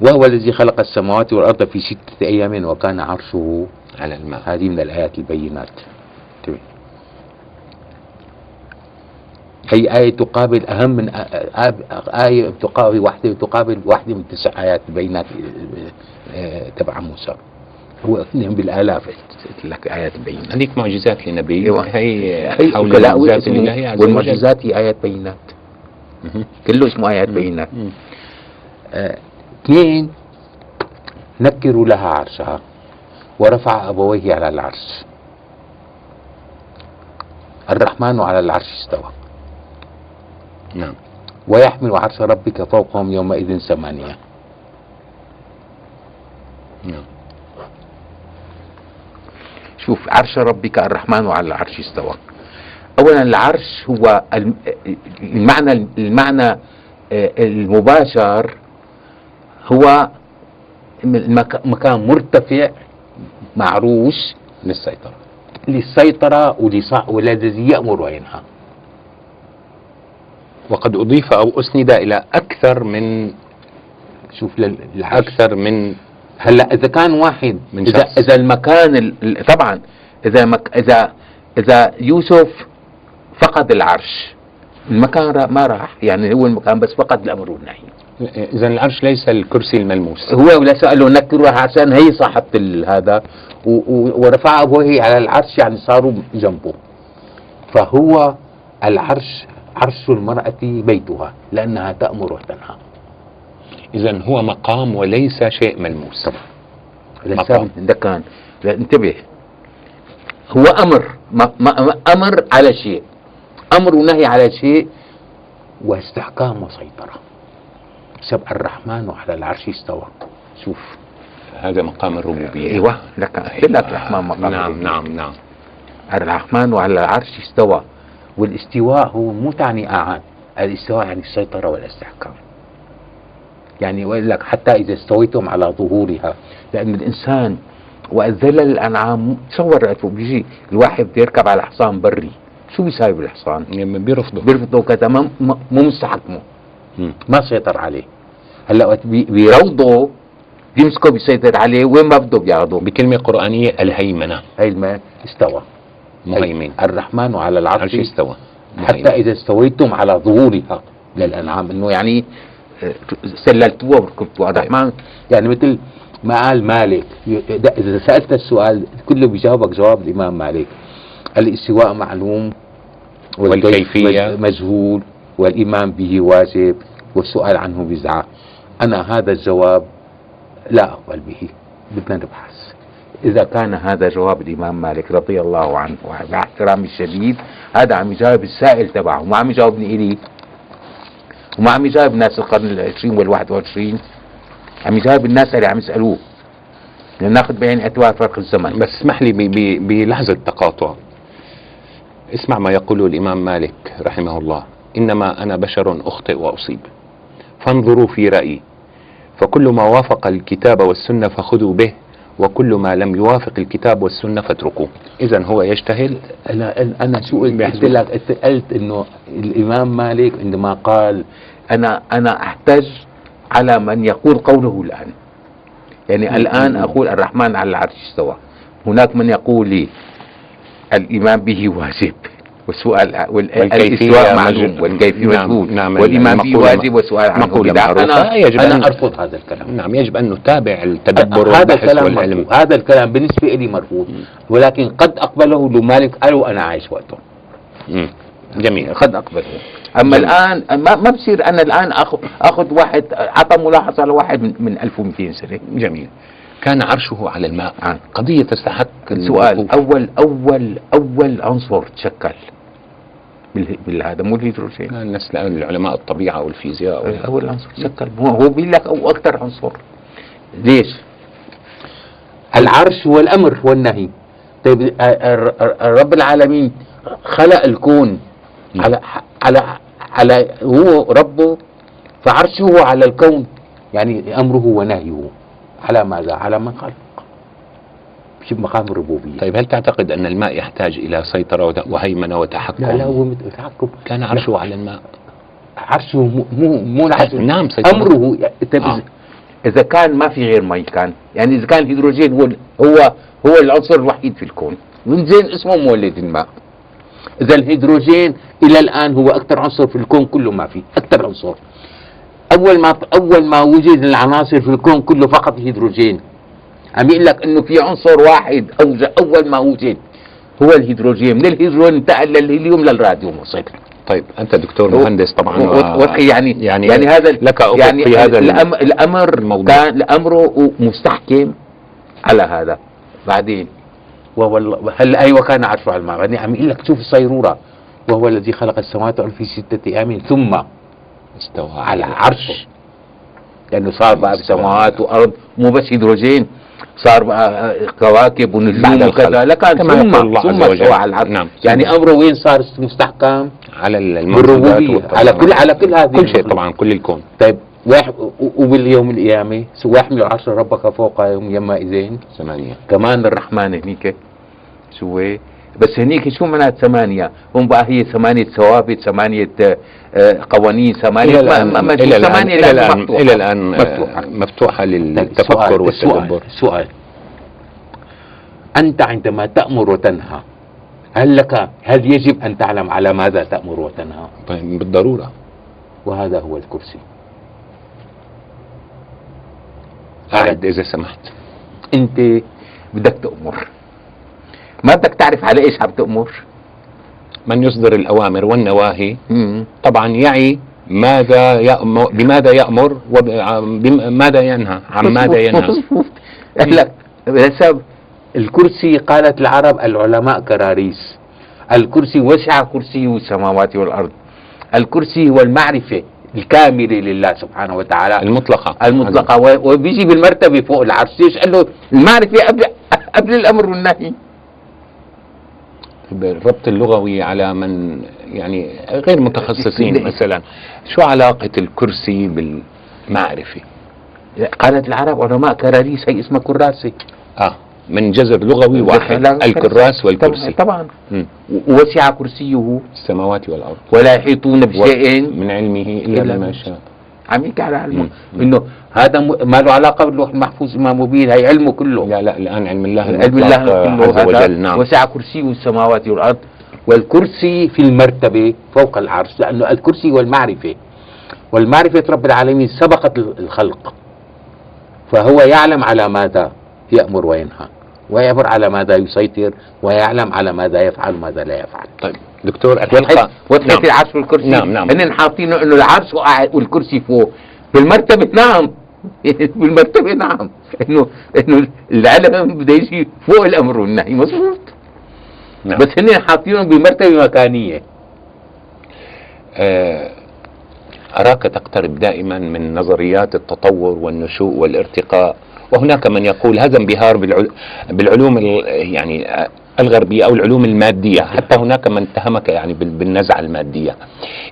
S2: وهو الذي خلق السماوات والأرض في ستة أيام وكان عرشه
S1: على الماء.
S2: هذه من الآيات البينات. هي آية تقابل أهم من آية تقابل واحدة تقابل واحدة من تسع آيات البينات آه، تبع موسى هو اثنين بالآلاف لك آيات بينات
S1: هذيك معجزات لنبي
S2: أيوة.
S1: هي حول
S2: لا هو
S1: معجزات
S2: اسمه-
S1: الله عز وجل
S2: والمعجزات هي آيات بينات. كله اسمه آيات بينات. آه، اثنين نكروا لها عرشها ورفع أبويه على العرش. الرحمن على العرش استوى.
S1: نعم.
S2: ويحمل عرش ربك فوقهم يومئذ ثمانية.
S1: نعم.
S2: شوف عرش ربك الرحمن على العرش استوى. اولا العرش هو الم- المعنى المعنى آه، المباشر هو مكان مرتفع معروش
S1: للسيطرة.
S2: للسيطرة والذي يأمر وينهى
S1: وقد أضيف أو أسند إلى أكثر من
S2: شوف
S1: أكثر من
S2: هلأ إذا كان واحد
S1: من
S2: إذا
S1: شخص.
S2: إذا المكان ال- ال- طبعا إذا مك إذا إذا يوسف فقد العرش المكان ما راح يعني هو المكان بس فقد الأمر والنهي.
S1: إذا العرش ليس الكرسي الملموس.
S2: هو ولا سأله نكروا عشان هي صاحبة هذا و- و- ورفع أبوه على العرش يعني صاروا جنبه. فهو العرش عرش المرأة بيتها لأنها تأمر وتنهى.
S1: إذا هو مقام وليس شيء ملموس. مقام.
S2: ده كان. لا انتبه. هو أمر ما ما أمر على شيء. أمر ونهي على شيء واستحكام وسيطرة سب الرحمن على العرش استوى. شوف.
S1: هذا مقام الربوبية.
S2: إيوه لك قلت لك الرحمن مقام
S1: نعم. نعم نعم.
S2: الرحمن على العرش استوى. والاستواء هو مو تعني أعاد. الاستواء يعني السيطرة والاستحكام. يعني يقول لك حتى إذا استويتم على ظهورها. لأن الإنسان وأذل الأنعام تصور بيجي الواحد بده يركب على حصان بري. شو بيساوي بالحصان؟
S1: يعني بيرفضوا
S2: بيرفضه كذا ما ما- مو مستحكمه. ما سيطر عليه. هلا وقت بي- بيروضه بيمسكه بيسيطر عليه وين ما بده بياخده؟
S1: بكلمة قرآنية الهيمنة.
S2: هي الماء استوى.
S1: مهيمن.
S2: الرحمن على العرش.
S1: عرش استوى.
S2: حتى. إذا استويتم على ظهورها للأنعام إنه يعني آه، سللتوها وركبتوها. الرحمن يعني مثل ما قال مالك. إذا سألت السؤال كله بيجاوبك جواب الإمام مالك. الإستواء معلوم والكيف
S1: والكيفية.
S2: مج- مجهول. والإيمان به واجب والسؤال عنه بدعه أنا هذا الجواب لا أقبل به. بدنا نبحث إذا كان هذا جواب الإمام مالك رضي الله عنه ومع احترامي الشديد هذا عم يجاوب السائل تبعه ما عم يجاوبني إلي. وما عم يجاوب ناس القرن العشرين والواحد وعشرين. عم يجاوب الناس اللي عم يسألوه. بدنا نأخذ بعين اعتبار فرق الزمن.
S1: بس اسمح لي بلحظة تقاطع. اسمع ما يقوله الإمام مالك رحمه الله. إنما أنا بشر أخطئ وأصيب. فانظروا في رأيي. فكل ما وافق الكتاب والسنة فخذوا به وكل ما لم يوافق الكتاب والسنة فاتركوه. إذا هو يجتهد.
S2: أنا أنا شو قلت؟ لك قلت- قلت إنه الإمام مالك عندما قال أنا أنا أحتج على من يقول قوله الآن. يعني الآن أقول الرحمن على العرش استوى. هناك من يقول لي الإيمان به واجب. والسؤال
S1: والكيفية
S2: والاستواء معلوم
S1: مجهول.
S2: والكيفية
S1: نعم،
S2: مجهول.
S1: نعم،
S2: والإيمان به
S1: المقولة-
S2: واجب والسؤال عنه
S1: مقولة. معروفة.
S2: أنا
S1: يجب
S2: أنا
S1: أن-
S2: أرفض هذا الكلام.
S1: نعم يجب أن نتابع التدبر
S2: هذا الكلام
S1: والعلم
S2: مرفوض. هذا الكلام بالنسبة لي مرفوض. ولكن قد أقبله لمالك قالوا أنا عايش وقته
S1: مم. جميل.
S2: قد أقبله. أما
S1: جميل.
S2: الآن ما ما بصير أنا الآن أخذ أخذ واحد أعطى ملاحظة لواحد من, من 1200 سنة
S1: جميل. كان عرشه على الماء
S2: آه.
S1: قضية تستحق
S2: سؤال
S1: الوقوف.
S2: أول أول أول عنصر تشكل بال- بالهذا مو الهيدروجين
S1: الناس العلماء الطبيعة والفيزياء وال-
S2: أول عنصر تشكل هو هو بيقول لك أو أكثر عنصر ليش؟ العرش هو الأمر والنهي طيب رب العالمين خلق الكون
S1: نعم.
S2: على على على هو ربه فعرشه على الكون يعني أمره ونهيه على ماذا؟ على من خلق في مقام الربوبية.
S1: طيب هل تعتقد أن الماء يحتاج إلى سيطرة وهيمنة وتحكم؟
S2: لا لا هو متحكم
S1: كان عرشه على الماء.
S2: عرشه مو مو, مو العرش.
S1: نعم سيطرة.
S2: أمره طيب
S1: آه.
S2: إذا كان ما في غير مي كان يعني إذا كان الهيدروجين هو هو هو العنصر الوحيد في الكون. من زين اسمه مولد الماء. إذا الهيدروجين إلى الآن هو أكثر عنصر في الكون كله ما في أكثر عنصر. أول ما أول ما وجد العناصر في الكون كله فقط هيدروجين عم يقول لك إنه في عنصر واحد اوجد أول ما وجد هو الهيدروجين. من الهيدروجين انتقل للهيليوم للراديوم وصل
S1: طيب أنت دكتور مهندس طبعا
S2: و- و- و- يعني يعني يعني هذا
S1: لك
S2: يعني
S1: في هذا
S2: الأم الأمر
S1: الموضوع.
S2: كان الأمر مستحكم على هذا. بعدين وهو هل أيوه كان عرشه على الماء. بعدين عم يقول لك شوف الصيرورة. وهو الذي خلق السماوات والأرض في ستة أيام. ثم
S1: استوى
S2: على عرشه لأنه صار بقى بسماوات وأرض مو بس هيدروجين صار بقى كواكب ونجوم. وكذا لكن ثم ثم. استوى على العرش
S1: نعم.
S2: يعني أمره وين صار مستحكم
S1: على والطبيعة.
S2: على كل على كل هذه
S1: كل شيء. طبعا كل الكون
S2: طيب وباليوم القيامة واحمل عرش ربك فوق يوم يومئذ
S1: ثمانية
S2: كمان الرحمن هنيك شو؟ بس هنيك شو معنات ثمانية؟ هم بقى هي ثمانية ثوابت ثمانية آه، قوانين ثمانية
S1: إلى الآن
S2: ما- ما-
S1: إلى الآن إلى الآن
S2: مفتوحة.
S1: إلى الآن آه،
S2: مفتوحة.
S1: مفتوحة للتفكر والتدبر
S2: السؤال أنت عندما تأمر وتنهى هل لك هل يجب أن تعلم على ماذا تأمر وتنهى؟
S1: طيب بالضرورة
S2: وهذا هو الكرسي
S1: أعد إذا سمحت
S2: أنت بدك تأمر ما بدك تعرف على إيش عم تأمر؟
S1: من يصدر الأوامر والنواهي
S2: مم.
S1: طبعا يعي ماذا يأمر بماذا يأمر وبماذا ينهى عن ماذا ينهى.
S2: لك بسبب الكرسي قالت العرب العلماء كراريس الكرسي وسع كرسيه السماوات والأرض الكرسي هو المعرفه الكاملة لله سبحانه وتعالى.
S1: المطلقة.
S2: المطلقة و- وبيجي بالمرتبة فوق العرش ليش؟ قال له المعرفة قبل قبل الأمر والنهي.
S1: بالربط اللغوي على من يعني غير متخصصين؟ مثلا. شو علاقة الكرسي بالمعرفة؟
S2: قالت العرب علماء كراريس هي اسمها كراسه
S1: آه من جذر لغوي واحد الكراس والكرسي.
S2: طبعا.
S1: مم.
S2: ووسع كرسيه.
S1: السماوات والأرض.
S2: ولا يحيطون بشيء
S1: من علمه بما
S2: ما
S1: شاء.
S2: عم يحكي على علمه. إنه هذا ما له علاقة باللوح المحفوظ ما مبين هي علمه كله.
S1: لا لا الآن علم الله
S2: علم الله كله.
S1: عز
S2: هذا
S1: وجل. نعم.
S2: وسع كرسيه السماوات والأرض والكرسي في المرتبة فوق العرش لأنه الكرسي هو المعرفه والمعرفة رب العالمين سبقت الخلق. فهو يعلم على ماذا يأمر وينهى ويامر على ماذا يسيطر ويعلم على ماذا يفعل وماذا لا يفعل.
S1: طيب. دكتور
S2: وتحس
S1: نعم.
S2: العرش والكرسي.
S1: نعم، نعم.
S2: هن حاطينه إنه العرش وقاعد والكرسي فوق. بالمرتبه نعم. بالمرتبه نعم. انه إنه العلم بده يجي فوق الأمر والنهي مظبوط.
S1: نعم.
S2: بس هن حاطينهم بمرتبه مكانية.
S1: آه، أراك تقترب دائما من نظريات التطور والنشوء والارتقاء. وهناك من يقول هذا انبهار بالعل- بالعلوم ال- يعني آه، الغربية أو العلوم المادية حتى هناك من اتهمك يعني بال- بالنزعة المادية.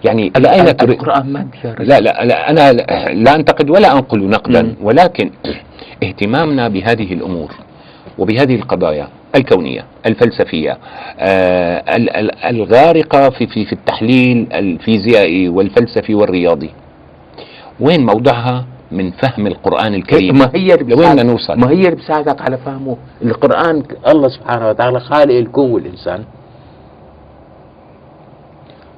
S1: يعني إلى أين تريد
S2: القرآن مادي
S1: لا لا, لا أنا لا أنتقد ولا أنقل نقدا. ولكن اهتمامنا بهذه الأمور وبهذه القضايا الكونية الفلسفية آه ال- ال- الغارقة في, في, في التحليل الفيزيائي والفلسفي والرياضي. وين موضعها؟ من فهم القرآن الكريم.
S2: ما هي
S1: لوين نوصل؟
S2: ما هي اللي بتساعدك على فهمه؟ القرآن الله سبحانه وتعالى خالق الكون والإنسان.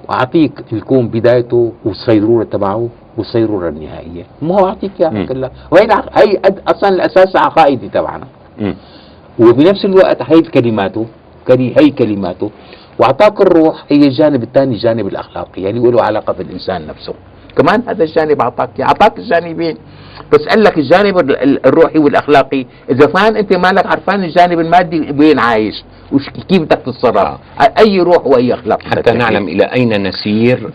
S2: وأعطيك الكون بدايته والصيروره تبعه والصيروره النهائية. ما هو أعطيك
S1: مم.
S2: اياها كلها وهي هي أصلا الأساس العقائدي تبعنا. وبنفس الوقت هي كلماته كلي هي كلماته. وأعطاك الروح هي الجانب الثاني الجانب الأخلاقي. يعني له علاقة بالإنسان نفسه. كمان هذا الجانب أعطاك. أعطاك الجانبين. بس قال لك الجانب ال- ال- الروحي والأخلاقي. إذا فان أنت مالك عرفان الجانب المادي وين عايش؟ وش كيف بدك تتصرف؟ اي روح وأي أخلاق
S1: حتى. نعلم إلى أين نسير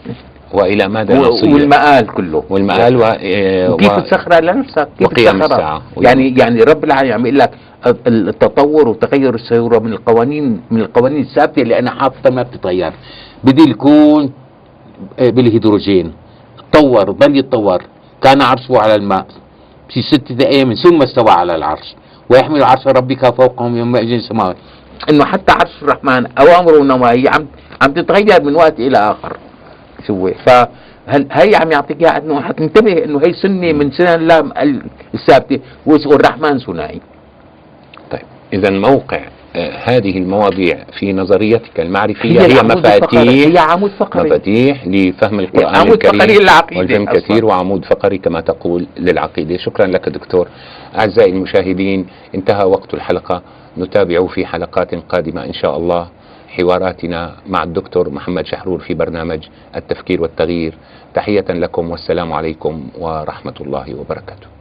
S1: وإلى ماذا نصير
S2: والمآل كله.
S1: والمآل و... آه،
S2: وكيف
S1: و...
S2: تسخرها لنفسك كيف تسخرها
S1: الساعة.
S2: يعني يعني رب العالمين عم يقول لك التطور وتغير السيوره من القوانين من القوانين الثابتة اللي أنا حاططها ما بتتغير. بدي الكون آه، بالهيدروجين. تطور ضل يتطور؟ كان عرشه على الماء في ستة أيام ثم استوى على العرش ويحمل عرش ربك فوقهم يومئذ سماوات إنه حتى عرش الرحمن أوامره ونواهيه عم عم تتغير من وقت إلى آخر. شو فهل هي عم يعطيك إياها إنه حتنتبه إنه هي سنة من سنن الله الثابته والرحمن ثنائي.
S1: طيب إذا موقع هذه المواضيع في نظريتك المعرفية
S2: هي
S1: هي مفاتيح
S2: هي عمود فقري.
S1: مفاتيح لفهم القرآن
S2: عمود فقري
S1: الكريم
S2: للعقيدة
S1: والفهم
S2: أصلاً.
S1: كثير وعمود فقري كما تقول للعقيدة. شكرا لك دكتور. أعزائي المشاهدين انتهى وقت الحلقة. نتابع في حلقات قادمة إن شاء الله. حواراتنا مع الدكتور محمد شحرور في برنامج التفكير والتغيير. تحية لكم والسلام عليكم ورحمة الله وبركاته.